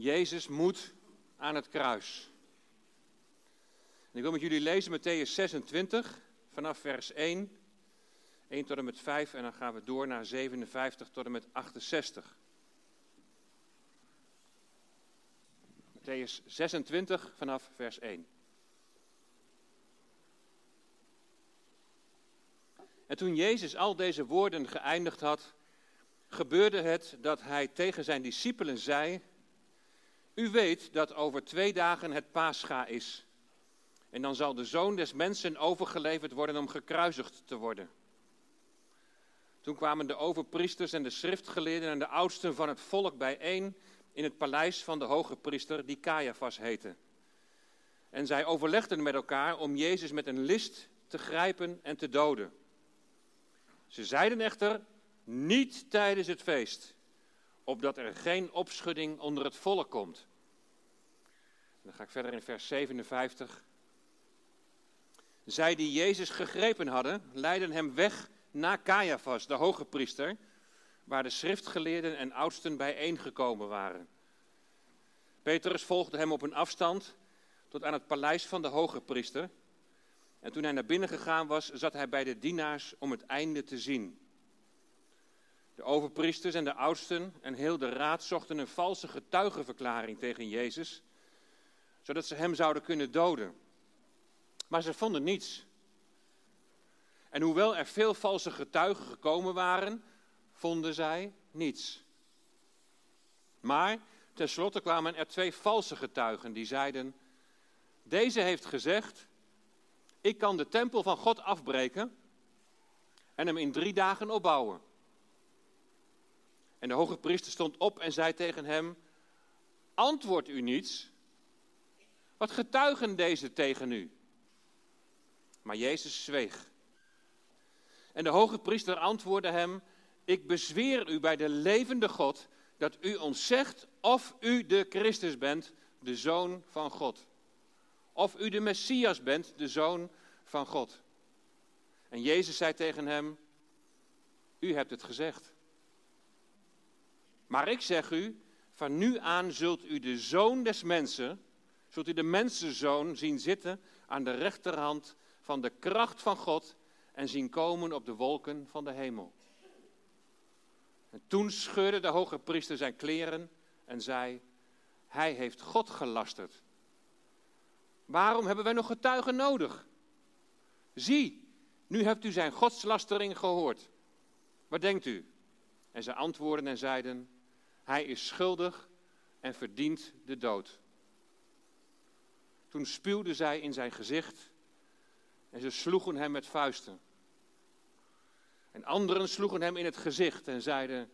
Jezus moet aan het kruis. En ik wil met jullie lezen Matthäus 26 vanaf vers 1, 1 tot en met 5 en dan gaan we door naar 57 tot en met 68. Matthäus 26 vanaf vers 1. En toen Jezus al deze woorden geëindigd had, gebeurde het dat hij tegen zijn discipelen zei: U weet dat over twee dagen het Pascha is. En dan zal de zoon des mensen overgeleverd worden om gekruisigd te worden. Toen kwamen de overpriesters en de schriftgeleerden en de oudsten van het volk bijeen in het paleis van de hoge priester, die Caiaphas heette. En zij overlegden met elkaar om Jezus met een list te grijpen en te doden. Ze zeiden echter, niet tijdens het feest, opdat er geen opschudding onder het volk komt. Dan ga ik verder in vers 57. Zij die Jezus gegrepen hadden, leidden hem weg naar Caiaphas, de hoge priester, waar de schriftgeleerden en oudsten bijeengekomen waren. Petrus volgde hem op een afstand tot aan het paleis van de hoge priester. En toen hij naar binnen gegaan was, zat hij bij de dienaars om het einde te zien. De overpriesters en de oudsten en heel de raad zochten een valse getuigenverklaring tegen Jezus, zodat ze hem zouden kunnen doden. Maar ze vonden niets. En hoewel er veel valse getuigen gekomen waren, vonden zij niets. Maar tenslotte kwamen er twee valse getuigen die zeiden: Deze heeft gezegd: Ik kan de tempel van God afbreken en hem in drie dagen opbouwen. En de hoge priester stond op en zei tegen hem: Antwoord u niets. Wat getuigen deze tegen u? Maar Jezus zweeg. En de hoge priester antwoordde hem: Ik bezweer u bij de levende God dat u ons zegt of u de Christus bent, de zoon van God. Of u de Messias bent, de zoon van God. En Jezus zei tegen hem: U hebt het gezegd. Maar ik zeg u, van nu aan zult u de zoon des mensen, zult u de mensenzoon zien zitten aan de rechterhand van de kracht van God en zien komen op de wolken van de hemel. En toen scheurde de hoge priester zijn kleren en zei: Hij heeft God gelasterd. Waarom hebben wij nog getuigen nodig? Zie, nu hebt u zijn godslastering gehoord. Wat denkt u? En ze antwoordden en zeiden: Hij is schuldig en verdient de dood. Toen spuwden zij in zijn gezicht en ze sloegen hem met vuisten. En anderen sloegen hem in het gezicht en zeiden: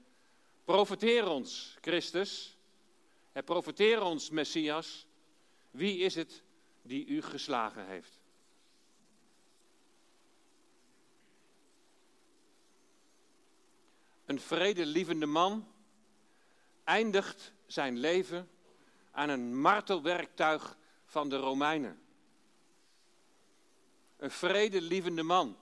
Profeteer ons, Christus. En profeteer ons, Messias. Wie is het die u geslagen heeft? Een vredelievende man eindigt zijn leven aan een martelwerktuig van de Romeinen. Een vredelievende man.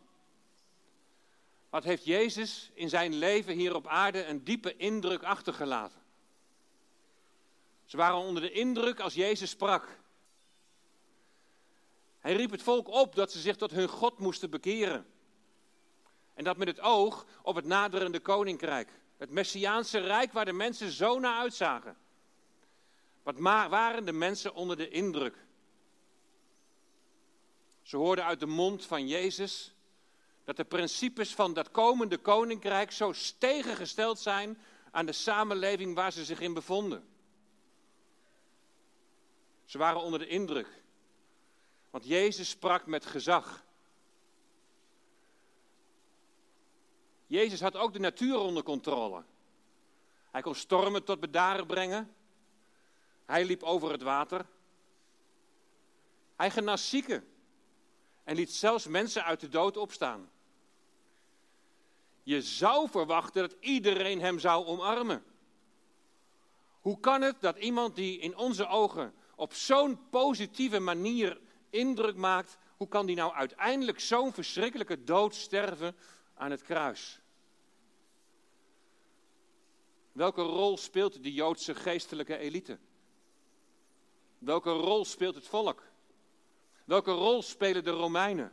Wat heeft Jezus in zijn leven hier op aarde een diepe indruk achtergelaten? Ze waren onder de indruk als Jezus sprak. Hij riep het volk op dat ze zich tot hun God moesten bekeren. En dat met het oog op het naderende koninkrijk. Het Messiaanse rijk waar de mensen zo naar uitzagen. Wat waren de mensen onder de indruk? Ze hoorden uit de mond van Jezus dat de principes van dat komende koninkrijk zo tegengesteld zijn aan de samenleving waar ze zich in bevonden. Ze waren onder de indruk. Want Jezus sprak met gezag. Jezus had ook de natuur onder controle. Hij kon stormen tot bedaren brengen. Hij liep over het water. Hij genas zieken en liet zelfs mensen uit de dood opstaan. Je zou verwachten dat iedereen hem zou omarmen. Hoe kan het dat iemand die in onze ogen op zo'n positieve manier indruk maakt, hoe kan die nou uiteindelijk zo'n verschrikkelijke dood sterven aan het kruis? Welke rol speelt de Joodse geestelijke elite? Welke rol speelt het volk? Welke rol spelen de Romeinen?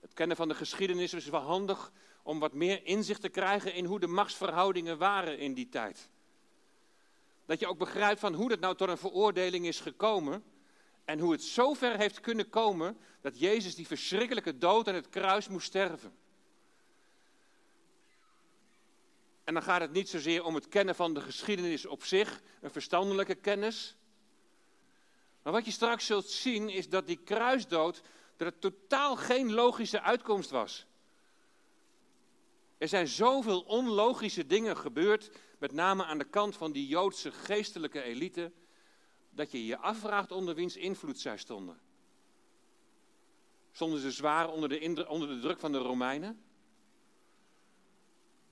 Het kennen van de geschiedenis is wel handig om wat meer inzicht te krijgen in hoe de machtsverhoudingen waren in die tijd. Dat je ook begrijpt van hoe het nou tot een veroordeling is gekomen en hoe het zover heeft kunnen komen dat Jezus die verschrikkelijke dood aan het kruis moest sterven. En dan gaat het niet zozeer om het kennen van de geschiedenis op zich, een verstandelijke kennis. Maar wat je straks zult zien is dat die kruisdood, dat totaal geen logische uitkomst was. Er zijn zoveel onlogische dingen gebeurd, met name aan de kant van die Joodse geestelijke elite, dat je je afvraagt onder wiens invloed zij stonden. Stonden ze zwaar onder de, onder de druk van de Romeinen?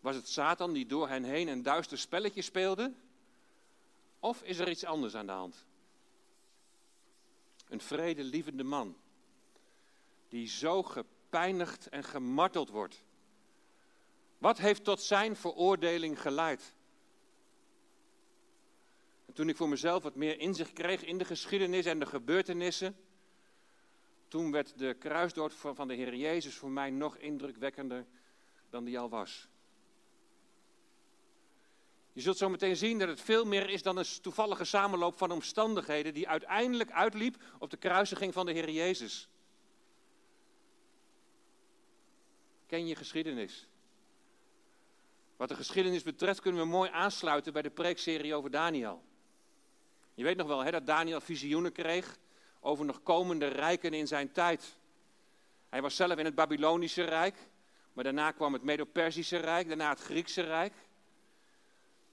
Was het Satan die door hen heen een duister spelletje speelde? Of is er iets anders aan de hand? Een vredelievende man, die zo gepijnigd en gemarteld wordt. Wat heeft tot zijn veroordeling geleid? En toen ik voor mezelf wat meer inzicht kreeg in de geschiedenis en de gebeurtenissen, toen werd de kruisdood van de Heer Jezus voor mij nog indrukwekkender dan die al was. Je zult zo meteen zien dat het veel meer is dan een toevallige samenloop van omstandigheden die uiteindelijk uitliep op de kruisiging van de Heer Jezus. Ken je geschiedenis? Wat de geschiedenis betreft kunnen we mooi aansluiten bij de preekserie over Daniel. Je weet nog wel hè, dat Daniel visioenen kreeg over nog komende rijken in zijn tijd. Hij was zelf in het Babylonische Rijk, maar daarna kwam het Medo-Persische Rijk, daarna het Griekse Rijk.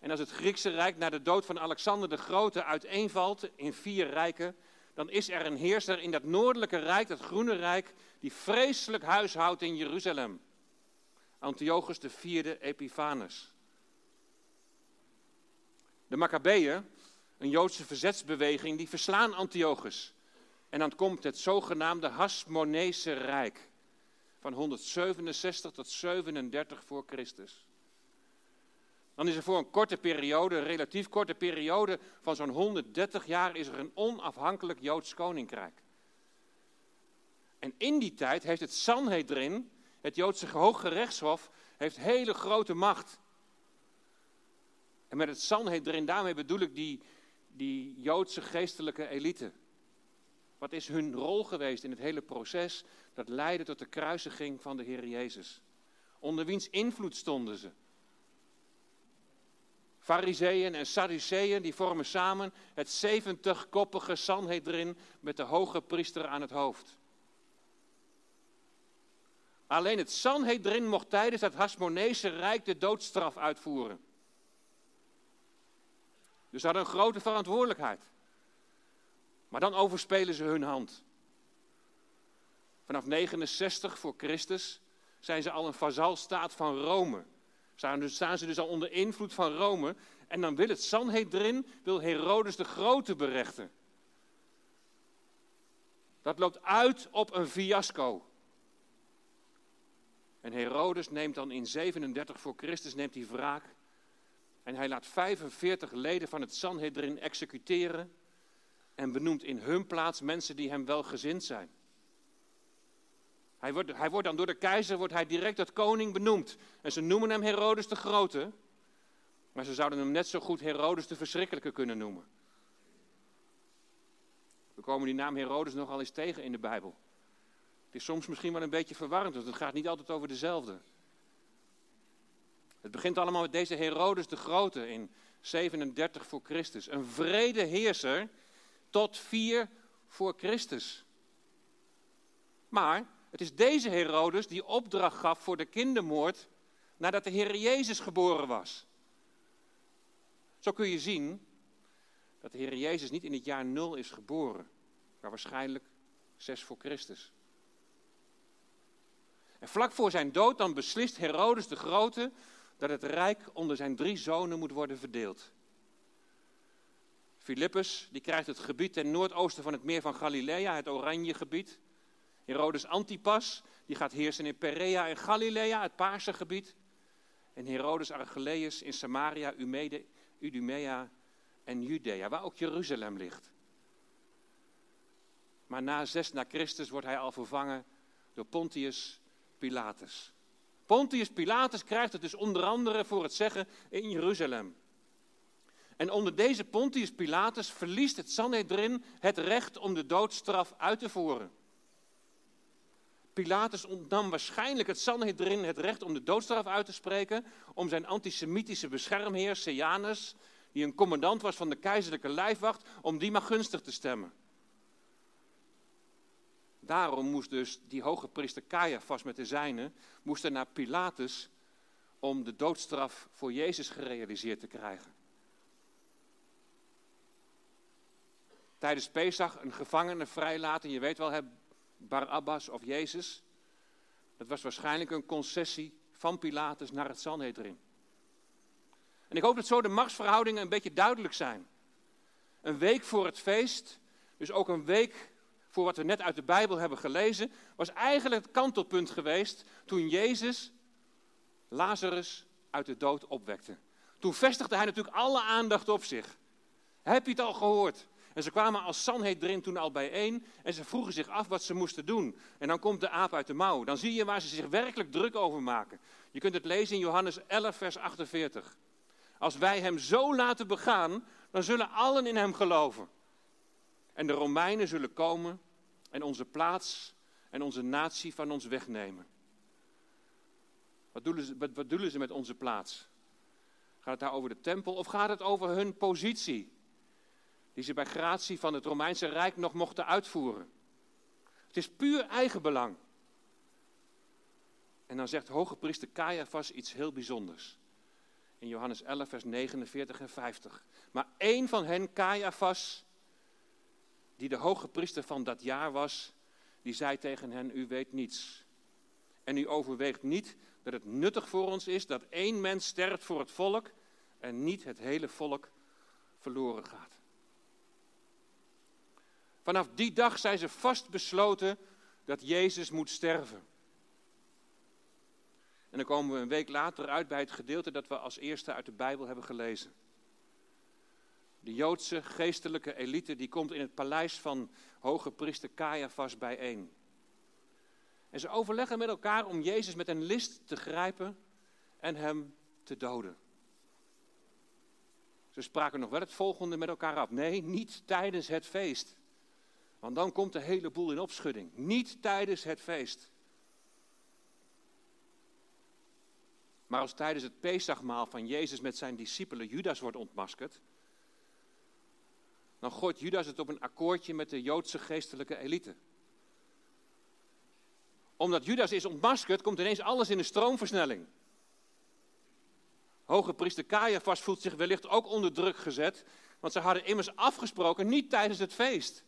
En als het Griekse Rijk na de dood van Alexander de Grote uiteenvalt in vier rijken, dan is er een heerser in dat noordelijke rijk, dat groene rijk, die vreselijk huishoudt in Jeruzalem. Antiochus IV Epiphanes. De Maccabeeën, een Joodse verzetsbeweging, die verslaan Antiochus. En dan komt het zogenaamde Hasmonese Rijk van 167 tot 37 voor Christus. Dan is er voor een korte periode, een relatief korte periode van zo'n 130 jaar, is er een onafhankelijk Joods koninkrijk. En in die tijd heeft het Sanhedrin, het Joodse Hoge Rechtshof, heeft hele grote macht. En met het Sanhedrin, daarmee bedoel ik die, die Joodse geestelijke elite. Wat is hun rol geweest in het hele proces dat leidde tot de kruisiging van de Heer Jezus? Onder wiens invloed stonden ze? Fariseeën en Sadduceeën die vormen samen het 70-koppige Sanhedrin met de hoge priester aan het hoofd. Alleen het Sanhedrin mocht tijdens het Hasmonese Rijk de doodstraf uitvoeren. Dus ze hadden een grote verantwoordelijkheid. Maar dan overspelen ze hun hand. Vanaf 69 voor Christus zijn ze al een vazalstaat van Rome. Staan ze dus al onder invloed van Rome. En dan wil het Sanhedrin, wil Herodes de Grote berechten. Dat loopt uit op een fiasco. En Herodes neemt dan in 37 voor Christus neemt hij wraak. En hij laat 45 leden van het Sanhedrin executeren. En benoemt in hun plaats mensen die hem welgezind zijn. Hij wordt, hij wordt dan door de keizer wordt hij direct tot koning benoemd. En ze noemen hem Herodes de Grote. Maar ze zouden hem net zo goed Herodes de Verschrikkelijke kunnen noemen. We komen die naam Herodes nogal eens tegen in de Bijbel. Het is soms misschien wel een beetje verwarrend, want het gaat niet altijd over dezelfde. Het begint allemaal met deze Herodes de Grote in 37 voor Christus. Een vrede heerser tot 4 voor Christus. Maar het is deze Herodes die opdracht gaf voor de kindermoord nadat de Heer Jezus geboren was. Zo kun je zien dat de Heer Jezus niet in het jaar nul is geboren, maar waarschijnlijk 6 voor Christus. En vlak voor zijn dood dan beslist Herodes de Grote dat het rijk onder zijn drie zonen moet worden verdeeld. Filippus die krijgt het gebied ten noordoosten van het meer van Galilea, het Oranje gebied. Herodes Antipas, die gaat heersen in Perea en Galilea, het Paarse gebied. En Herodes Archelaeus in Samaria, Umede, Idumea en Judea, waar ook Jeruzalem ligt. Maar na 6 na Christus wordt hij al vervangen door Pontius Pilatus. Pontius Pilatus krijgt het dus onder andere voor het zeggen in Jeruzalem. En onder deze Pontius Pilatus verliest het Sanhedrin het recht om de doodstraf uit te voeren. Pilatus ontnam waarschijnlijk het Sanhedrin het recht om de doodstraf uit te spreken, om zijn antisemitische beschermheer Sejanus, die een commandant was van de keizerlijke lijfwacht, om die maar gunstig te stemmen. Daarom moest dus die hoge priester Caiaphas met de zijnen, moest naar Pilatus om de doodstraf voor Jezus gerealiseerd te krijgen. Tijdens Pesach een gevangene vrijlaten, je weet wel, Barabbas of Jezus. Dat was waarschijnlijk een concessie van Pilatus naar het Sanhedrin. En ik hoop dat zo de machtsverhoudingen een beetje duidelijk zijn. Een week voor het feest, dus ook een week voor wat we net uit de Bijbel hebben gelezen, was eigenlijk het kantelpunt geweest toen Jezus Lazarus uit de dood opwekte. Toen vestigde hij natuurlijk alle aandacht op zich. Heb je het al gehoord? En ze kwamen als Sanhedrin toen al bijeen en ze vroegen zich af wat ze moesten doen. En dan komt de aap uit de mouw. Dan zie je waar ze zich werkelijk druk over maken. Je kunt het lezen in Johannes 11, vers 48. Als wij hem zo laten begaan, dan zullen allen in hem geloven. En de Romeinen zullen komen en onze plaats en onze natie van ons wegnemen. Wat doen ze, wat, wat doen ze met onze plaats? Gaat het daar over de tempel of gaat het over hun positie? Die ze bij gratie van het Romeinse Rijk nog mochten uitvoeren. Het is puur eigenbelang. En dan zegt hoge priester Caiaphas iets heel bijzonders. In Johannes 11, vers 49 en 50. Maar één van hen, Caiaphas, die de hoge priester van dat jaar was, die zei tegen hen, u weet niets. En u overweegt niet dat het nuttig voor ons is dat één mens sterft voor het volk en niet het hele volk verloren gaat. Vanaf die dag zijn ze vast besloten dat Jezus moet sterven. En dan komen we een week later uit bij het gedeelte dat we als eerste uit de Bijbel hebben gelezen. De Joodse geestelijke elite die komt in het paleis van hoge priester Caiaphas bijeen. En ze overleggen met elkaar om Jezus met een list te grijpen en hem te doden. Ze spraken nog wel het volgende met elkaar af. Nee, niet tijdens het feest. Want dan komt de hele boel in opschudding. Niet tijdens het feest. Maar als tijdens het Pesachmaal van Jezus met zijn discipelen Judas wordt ontmaskerd, dan gooit Judas het op een akkoordje met de Joodse geestelijke elite. Omdat Judas is ontmaskerd, komt ineens alles in een stroomversnelling. Hoge priester Caiaphas voelt zich wellicht ook onder druk gezet, want ze hadden immers afgesproken niet tijdens het feest.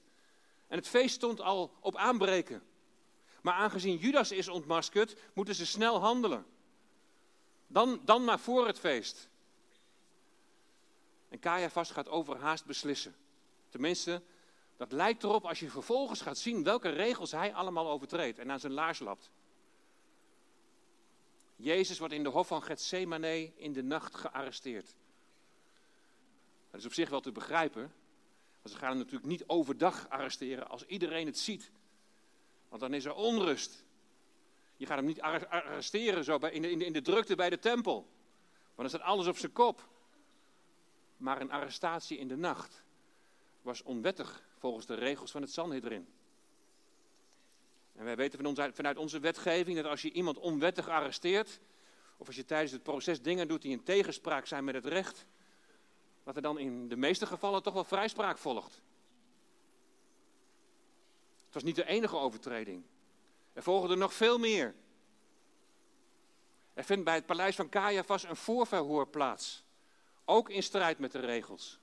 En het feest stond al op aanbreken. Maar aangezien Judas is ontmaskerd, moeten ze snel handelen. Dan, dan maar voor het feest. En Caiaphas gaat overhaast beslissen. Tenminste, dat lijkt erop als je vervolgens gaat zien welke regels hij allemaal overtreedt en aan zijn laars lapt. Jezus wordt in de hof van Gethsemane in de nacht gearresteerd. Dat is op zich wel te begrijpen, ze gaan hem natuurlijk niet overdag arresteren als iedereen het ziet. Want dan is er onrust. Je gaat hem niet arresteren zo bij, in, de, in, de, in de drukte bij de tempel. Want dan staat alles op zijn kop. Maar een arrestatie in de nacht was onwettig volgens de regels van het Sanhedrin. En wij weten van vanuit onze wetgeving dat als je iemand onwettig arresteert, of als je tijdens het proces dingen doet die in tegenspraak zijn met het recht, dat er dan in de meeste gevallen toch wel vrijspraak volgt. Het was niet de enige overtreding. Er volgde nog veel meer. Er vindt bij het paleis van Caiaphas een voorverhoor plaats. Ook in strijd met de regels.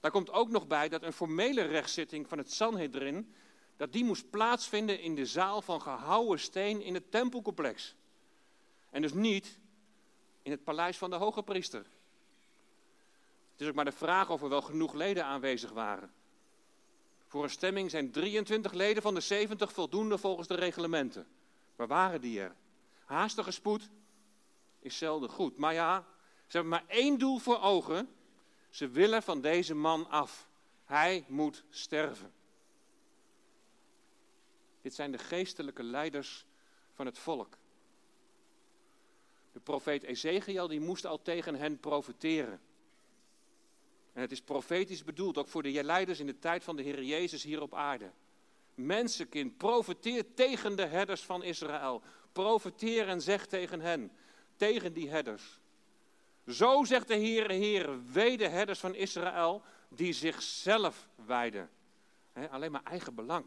Daar komt ook nog bij dat een formele rechtszitting van het Sanhedrin, dat die moest plaatsvinden in de zaal van gehouwen steen in het tempelcomplex. En dus niet in het paleis van de hoge priester. Het is ook maar de vraag of er wel genoeg leden aanwezig waren. Voor een stemming zijn 23 leden van de 70 voldoende volgens de reglementen. Waar waren die er? Haastige spoed is zelden goed. Maar ja, ze hebben maar één doel voor ogen Ze willen van deze man af. Hij moet sterven. Dit zijn de geestelijke leiders van het volk. De profeet Ezekiel die moest al tegen hen profeteren. En het is profetisch bedoeld, ook voor de leiders in de tijd van de Heer Jezus hier op aarde. Mensenkind, profeteer tegen de herders van Israël. Profeteer en zeg tegen hen, tegen die herders. Zo zegt de Heere, Heere, wee de herders van Israël die zichzelf wijden. alleen maar eigen belang.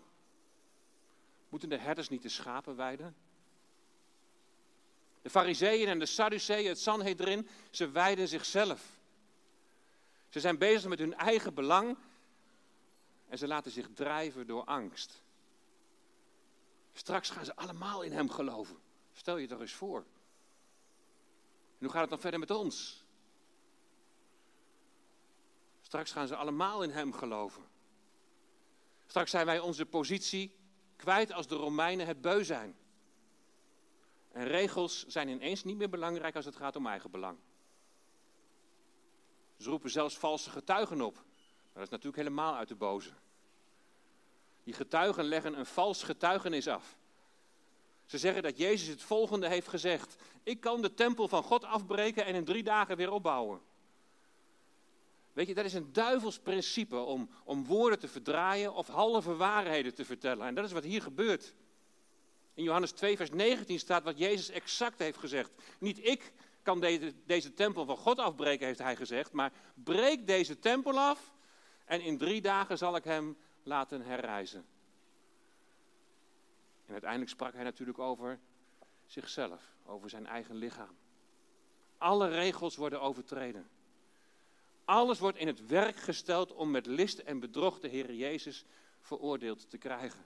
Moeten de herders niet de schapen wijden? De fariseeën en de sadduceeën, het Sanhedrin, ze wijden zichzelf. Ze zijn bezig met hun eigen belang en ze laten zich drijven door angst. Straks gaan ze allemaal in hem geloven. Stel je toch eens voor. En hoe gaat het dan verder met ons? Straks gaan ze allemaal in hem geloven. Straks zijn wij onze positie kwijt als de Romeinen het beu zijn. En regels zijn ineens niet meer belangrijk als het gaat om eigen belang. Ze roepen zelfs valse getuigen op. dat is natuurlijk helemaal uit de boze. Die getuigen leggen een vals getuigenis af. Ze zeggen dat Jezus het volgende heeft gezegd. Ik kan de tempel van God afbreken en in drie dagen weer opbouwen. Weet je, dat is een duivels principe om, om woorden te verdraaien of halve waarheden te vertellen. En dat is wat hier gebeurt. In Johannes 2, vers 19 staat wat Jezus exact heeft gezegd. Niet ik kan deze, deze tempel van God afbreken, heeft hij gezegd, maar breek deze tempel af en in drie dagen zal ik hem laten herrijzen. En uiteindelijk sprak hij natuurlijk over zichzelf, over zijn eigen lichaam. Alle regels worden overtreden. Alles wordt in het werk gesteld om met list en bedrog de Heer Jezus veroordeeld te krijgen.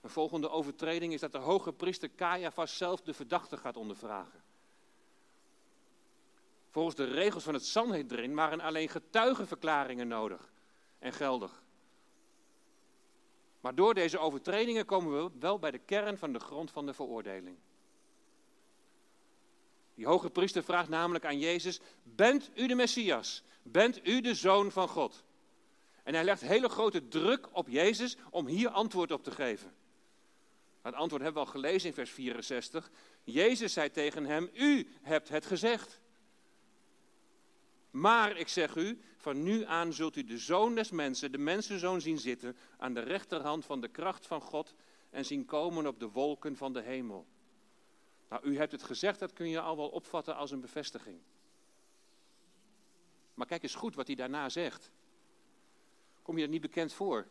Een volgende overtreding is dat de hoge priester Caiaphas zelf de verdachte gaat ondervragen. Volgens de regels van het Sanhedrin waren alleen getuigenverklaringen nodig en geldig. Maar door deze overtredingen komen we wel bij de kern van de grond van de veroordeling. Die hoge priester vraagt namelijk aan Jezus: Bent u de Messias? Bent u de zoon van God? En hij legt hele grote druk op Jezus om hier antwoord op te geven. Het antwoord hebben we al gelezen in vers 64. Jezus zei tegen hem: U hebt het gezegd. Maar ik zeg u, van nu aan zult u de zoon des mensen, de mensenzoon zien zitten aan de rechterhand van de kracht van God en zien komen op de wolken van de hemel. Nou, u hebt het gezegd, dat kun je al wel opvatten als een bevestiging. Maar kijk eens goed wat hij daarna zegt. Kom je dat niet bekend voor?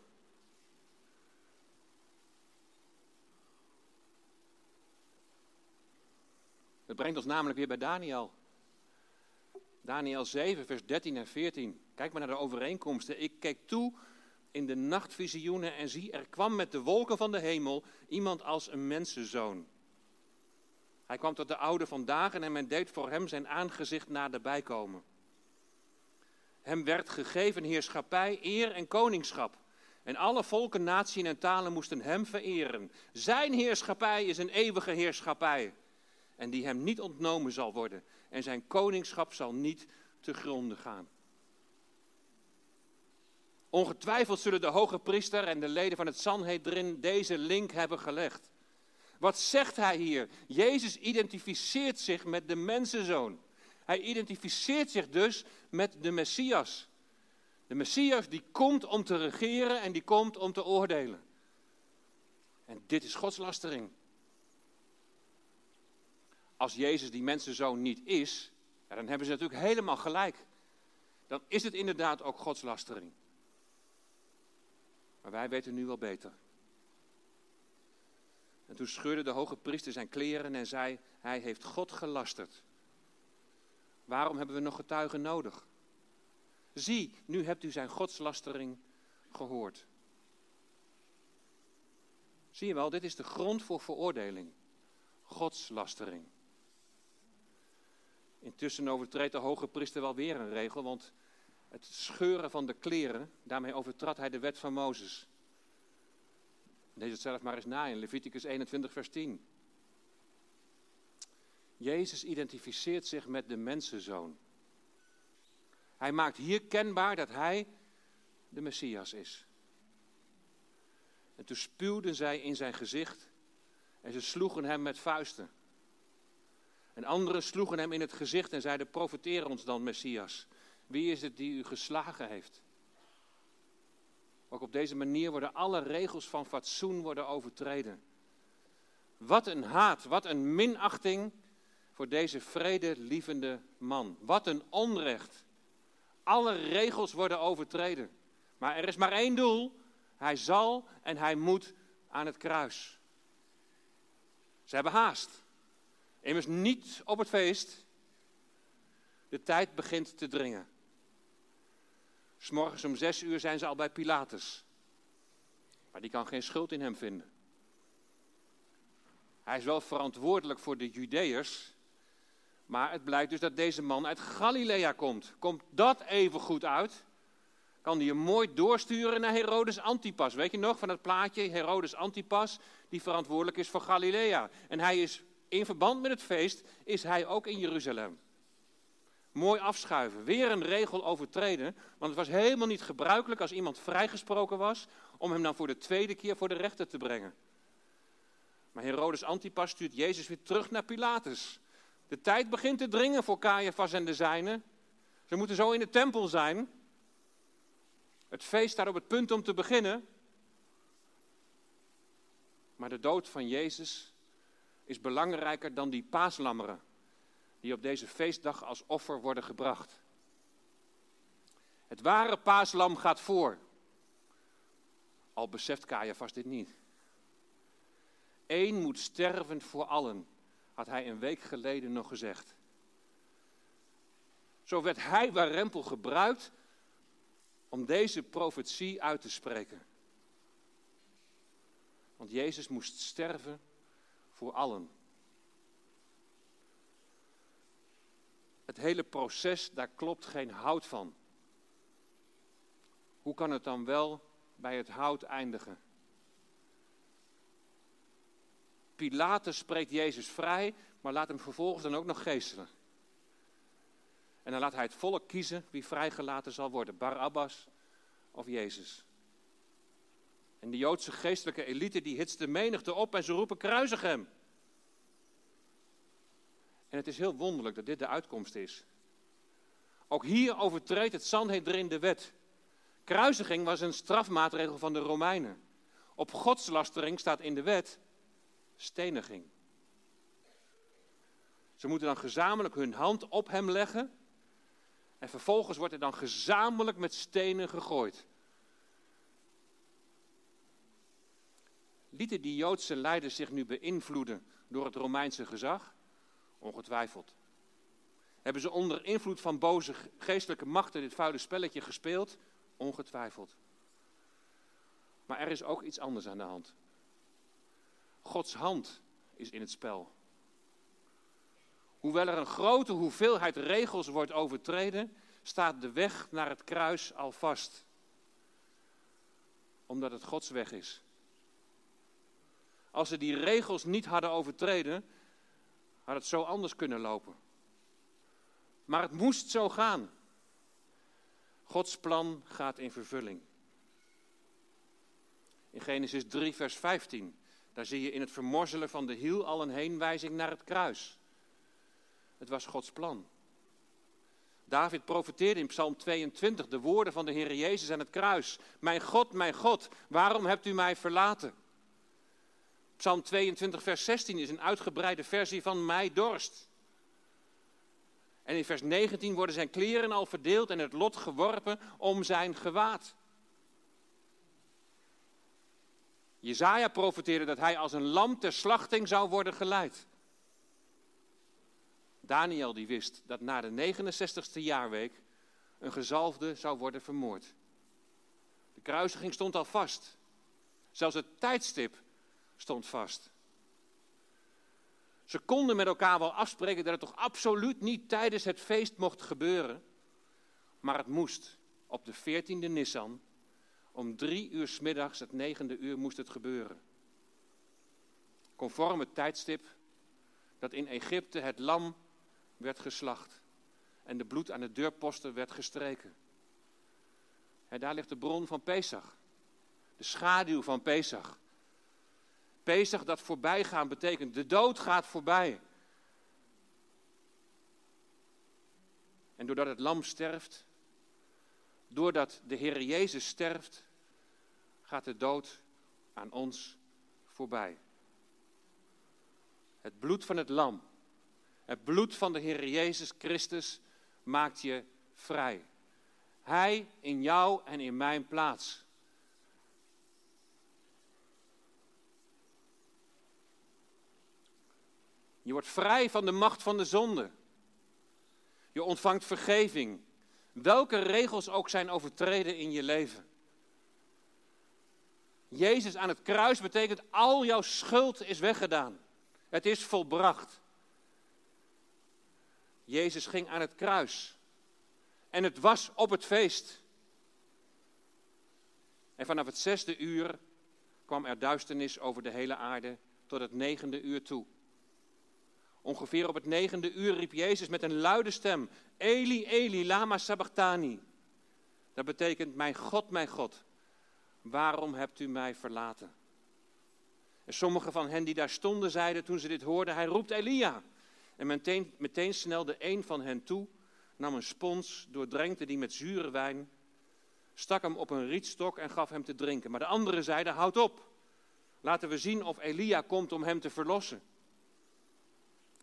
Dat brengt ons namelijk weer bij Daniel. Daniel 7, vers 13 en 14. Kijk maar naar de overeenkomsten. Ik keek toe in de nachtvisioenen en zie, er kwam met de wolken van de hemel iemand als een mensenzoon. Hij kwam tot de oude van dagen en men deed voor hem zijn aangezicht naderbij komen. Hem werd gegeven heerschappij, eer en koningschap. En alle volken, naties en talen moesten hem vereren. Zijn heerschappij is een eeuwige heerschappij. En die hem niet ontnomen zal worden. En zijn koningschap zal niet te gronden gaan. Ongetwijfeld zullen de hoge priester en de leden van het Sanhedrin deze link hebben gelegd. Wat zegt hij hier? Jezus identificeert zich met de mensenzoon. Hij identificeert zich dus met de Messias. De Messias die komt om te regeren en die komt om te oordelen. En dit is godslastering. Als Jezus die mensenzoon niet is, dan hebben ze natuurlijk helemaal gelijk. Dan is het inderdaad ook godslastering. Maar wij weten nu wel beter. En toen scheurde de hoge priester zijn kleren en zei: Hij heeft God gelasterd. Waarom hebben we nog getuigen nodig? Zie, nu hebt u zijn godslastering gehoord. Zie je wel, dit is de grond voor veroordeling. Godslastering. Intussen overtreedt de hoge priester wel weer een regel, want het scheuren van de kleren, daarmee overtrad hij de wet van Mozes. Lees het zelf maar eens na in Leviticus 21, vers 10. Jezus identificeert zich met de mensenzoon. Hij maakt hier kenbaar dat hij de Messias is. En toen spuwden zij in zijn gezicht en ze sloegen hem met vuisten. En anderen sloegen hem in het gezicht en zeiden: Profeteer ons dan, Messias. Wie is het die u geslagen heeft? Ook op deze manier worden alle regels van fatsoen worden overtreden. Wat een haat, wat een minachting voor deze vredelievende man. Wat een onrecht. Alle regels worden overtreden. Maar er is maar één doel. Hij zal en hij moet aan het kruis. Ze hebben haast. Immers niet op het feest. De tijd begint te dringen. S'morgens om zes uur zijn ze al bij Pilatus. Maar die kan geen schuld in hem vinden. Hij is wel verantwoordelijk voor de Judeërs. Maar het blijkt dus dat deze man uit Galilea komt. Komt dat even goed uit? Kan hij hem mooi doorsturen naar Herodes Antipas. Weet je nog van dat plaatje, Herodes Antipas, die verantwoordelijk is voor Galilea. En hij is in verband met het feest, is hij ook in Jeruzalem. Mooi afschuiven, weer een regel overtreden, want het was helemaal niet gebruikelijk als iemand vrijgesproken was, om hem dan voor de tweede keer voor de rechter te brengen. Maar Herodes Antipas stuurt Jezus weer terug naar Pilatus. De tijd begint te dringen voor Caiaphas en de zijnen. Ze moeten zo in de tempel zijn. Het feest staat op het punt om te beginnen. Maar de dood van Jezus is belangrijker dan die paaslammeren die op deze feestdag als offer worden gebracht. Het ware paaslam gaat voor. Al beseft Caiaphas dit niet. Eén moet sterven voor allen, had hij een week geleden nog gezegd. Zo werd hij warempel gebruikt om deze profetie uit te spreken. Want Jezus moest sterven voor allen. Het hele proces, daar klopt geen hout van. Hoe kan het dan wel bij het hout eindigen? Pilatus spreekt Jezus vrij, maar laat hem vervolgens dan ook nog geestelen. En dan laat hij het volk kiezen wie vrijgelaten zal worden, Barabbas of Jezus. En de Joodse geestelijke elite die hitst de menigte op en ze roepen kruisig hem. En het is heel wonderlijk dat dit de uitkomst is. Ook hier overtreedt het Sanhedrin de wet. Kruisiging was een strafmaatregel van de Romeinen. Op godslastering staat in de wet steniging. Ze moeten dan gezamenlijk hun hand op hem leggen. En vervolgens wordt er dan gezamenlijk met stenen gegooid. Lieten die Joodse leiders zich nu beïnvloeden door het Romeinse gezag? Ongetwijfeld. Hebben ze onder invloed van boze geestelijke machten dit vuile spelletje gespeeld? Ongetwijfeld. Maar er is ook iets anders aan de hand. Gods hand is in het spel. Hoewel er een grote hoeveelheid regels wordt overtreden, staat de weg naar het kruis al vast. Omdat het Gods weg is. Als ze die regels niet hadden overtreden, had het zo anders kunnen lopen. Maar het moest zo gaan. Gods plan gaat in vervulling. In Genesis 3, vers 15, daar zie je in het vermorzelen van de hiel al een heenwijzing naar het kruis. Het was Gods plan. David profeteerde in Psalm 22 de woorden van de Heer Jezus aan het kruis. Mijn God, mijn God, waarom hebt u mij verlaten? Psalm 22, vers 16 is een uitgebreide versie van Mij dorst. En in vers 19 worden zijn kleren al verdeeld en het lot geworpen om zijn gewaad. Jezaja profeteerde dat hij als een lam ter slachting zou worden geleid. Daniel die wist dat na de 69ste jaarweek een gezalfde zou worden vermoord. De kruisiging stond al vast. Zelfs het tijdstip stond vast. Ze konden met elkaar wel afspreken dat het toch absoluut niet tijdens het feest mocht gebeuren. Maar het moest op de 14e Nissan. Om drie uur s middags, het negende uur, moest het gebeuren. Conform het tijdstip dat in Egypte het lam werd geslacht. en de bloed aan de deurposten werd gestreken. daar ligt de bron van Pesach. De schaduw van Pesach. Pesach dat voorbijgaan betekent, de dood gaat voorbij. En doordat het lam sterft, doordat de Heer Jezus sterft, gaat de dood aan ons voorbij. Het bloed van het lam, het bloed van de Heer Jezus Christus maakt je vrij. Hij in jou en in mijn plaats. Je wordt vrij van de macht van de zonde. Je ontvangt vergeving. Welke regels ook zijn overtreden in je leven. Jezus aan het kruis betekent al jouw schuld is weggedaan. Het is volbracht. Jezus ging aan het kruis. En het was op het feest. En vanaf het zesde uur kwam er duisternis over de hele aarde tot het negende uur toe. Ongeveer op het negende uur riep Jezus met een luide stem: Eli, Eli, lama sabachthani. Dat betekent: Mijn God, mijn God, waarom hebt u mij verlaten? En sommige van hen die daar stonden zeiden toen ze dit hoorden: Hij roept Elia. En meteen, meteen snelde een van hen toe, nam een spons, doordrenkte die met zure wijn, stak hem op een rietstok en gaf hem te drinken. Maar de anderen zeiden: Houd op, laten we zien of Elia komt om hem te verlossen.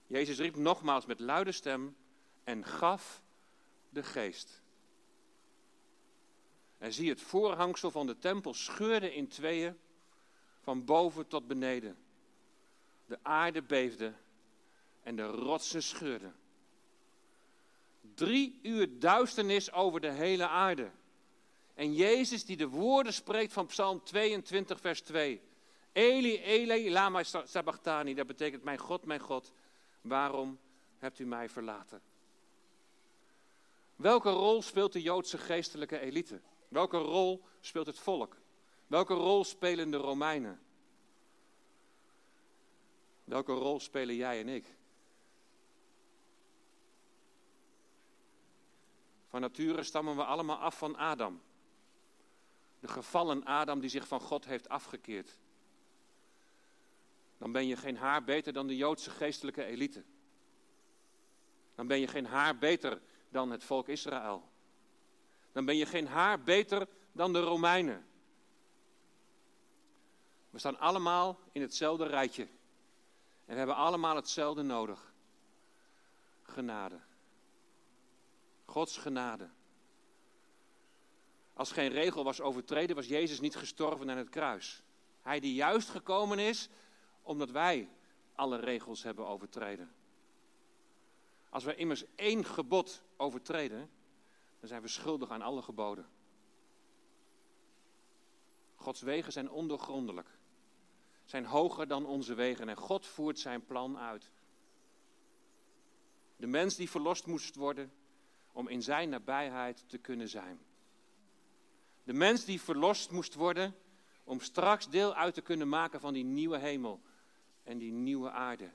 Jezus riep nogmaals met luide stem en gaf de geest. En zie het voorhangsel van de tempel scheurde in tweeën, van boven tot beneden. De aarde beefde en de rotsen scheurden. Drie uur duisternis over de hele aarde. En Jezus die de woorden spreekt van Psalm 22, vers 2. Eli, Eli, lama sabachthani. Dat betekent, mijn God, mijn God, waarom hebt u mij verlaten? Welke rol speelt de Joodse geestelijke elite? Welke rol speelt het volk? Welke rol spelen de Romeinen? Welke rol spelen jij en ik? Van nature stammen we allemaal af van Adam. De gevallen Adam die zich van God heeft afgekeerd. Dan ben je geen haar beter dan de Joodse geestelijke elite. Dan ben je geen haar beter dan het volk Israël. Dan ben je geen haar beter dan de Romeinen. We staan allemaal in hetzelfde rijtje. En we hebben allemaal hetzelfde nodig. Genade. Gods genade. Als geen regel was overtreden, was Jezus niet gestorven aan het kruis. Hij die juist gekomen is omdat wij alle regels hebben overtreden. Als wij immers één gebod overtreden, dan zijn we schuldig aan alle geboden. Gods wegen zijn ondoorgrondelijk, zijn hoger dan onze wegen en God voert zijn plan uit. De mens die verlost moest worden om in zijn nabijheid te kunnen zijn. De mens die verlost moest worden om straks deel uit te kunnen maken van die nieuwe hemel en die nieuwe aarde.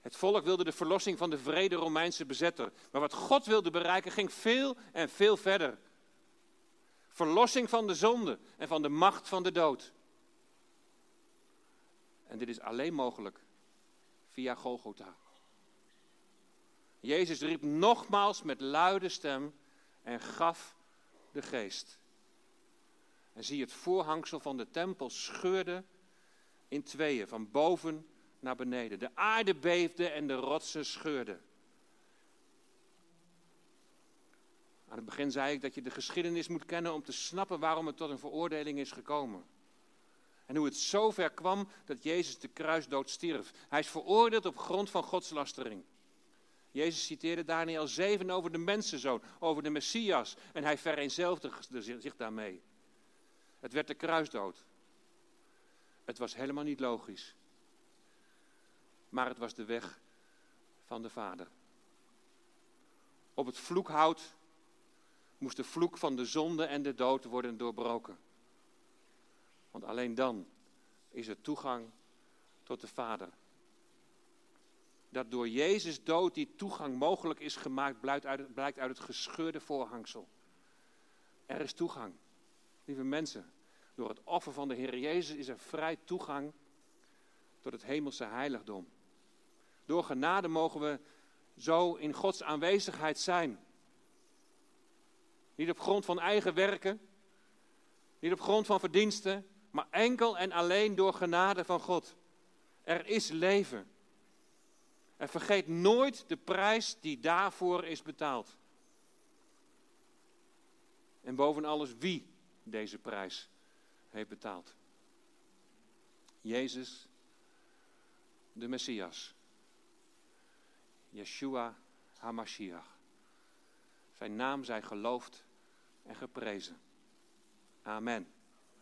Het volk wilde de verlossing van de vrede Romeinse bezetter. Maar wat God wilde bereiken ging veel en veel verder. Verlossing van de zonde en van de macht van de dood. En dit is alleen mogelijk via Golgotha. Jezus riep nogmaals met luide stem en gaf de geest. En zie het voorhangsel van de tempel scheurde in tweeën, van boven naar beneden. De aarde beefde en de rotsen scheurden. Aan het begin zei ik dat je de geschiedenis moet kennen om te snappen waarom het tot een veroordeling is gekomen. En hoe het zover kwam dat Jezus de kruisdood stierf. Hij is veroordeeld op grond van godslastering. Jezus citeerde Daniel 7 over de mensenzoon, over de Messias. En hij vereenzelvigde zich daarmee. Het werd de kruisdood. Het was helemaal niet logisch. Maar het was de weg van de Vader. Op het vloekhout moest de vloek van de zonde en de dood worden doorbroken. Want alleen dan is er toegang tot de Vader. dat door Jezus dood die toegang mogelijk is gemaakt, blijkt uit, het, blijkt uit het gescheurde voorhangsel. Er is toegang. Lieve mensen, door het offer van de Heer Jezus is er vrij toegang tot het hemelse heiligdom. Door genade mogen we zo in Gods aanwezigheid zijn. Niet op grond van eigen werken, niet op grond van verdiensten, maar enkel en alleen door genade van God. Er is leven. En vergeet nooit de prijs die daarvoor is betaald. En boven alles wie deze prijs heeft betaald. Jezus, de Messias. Yeshua HaMashiach. Zijn naam zij geloofd en geprezen. Amen.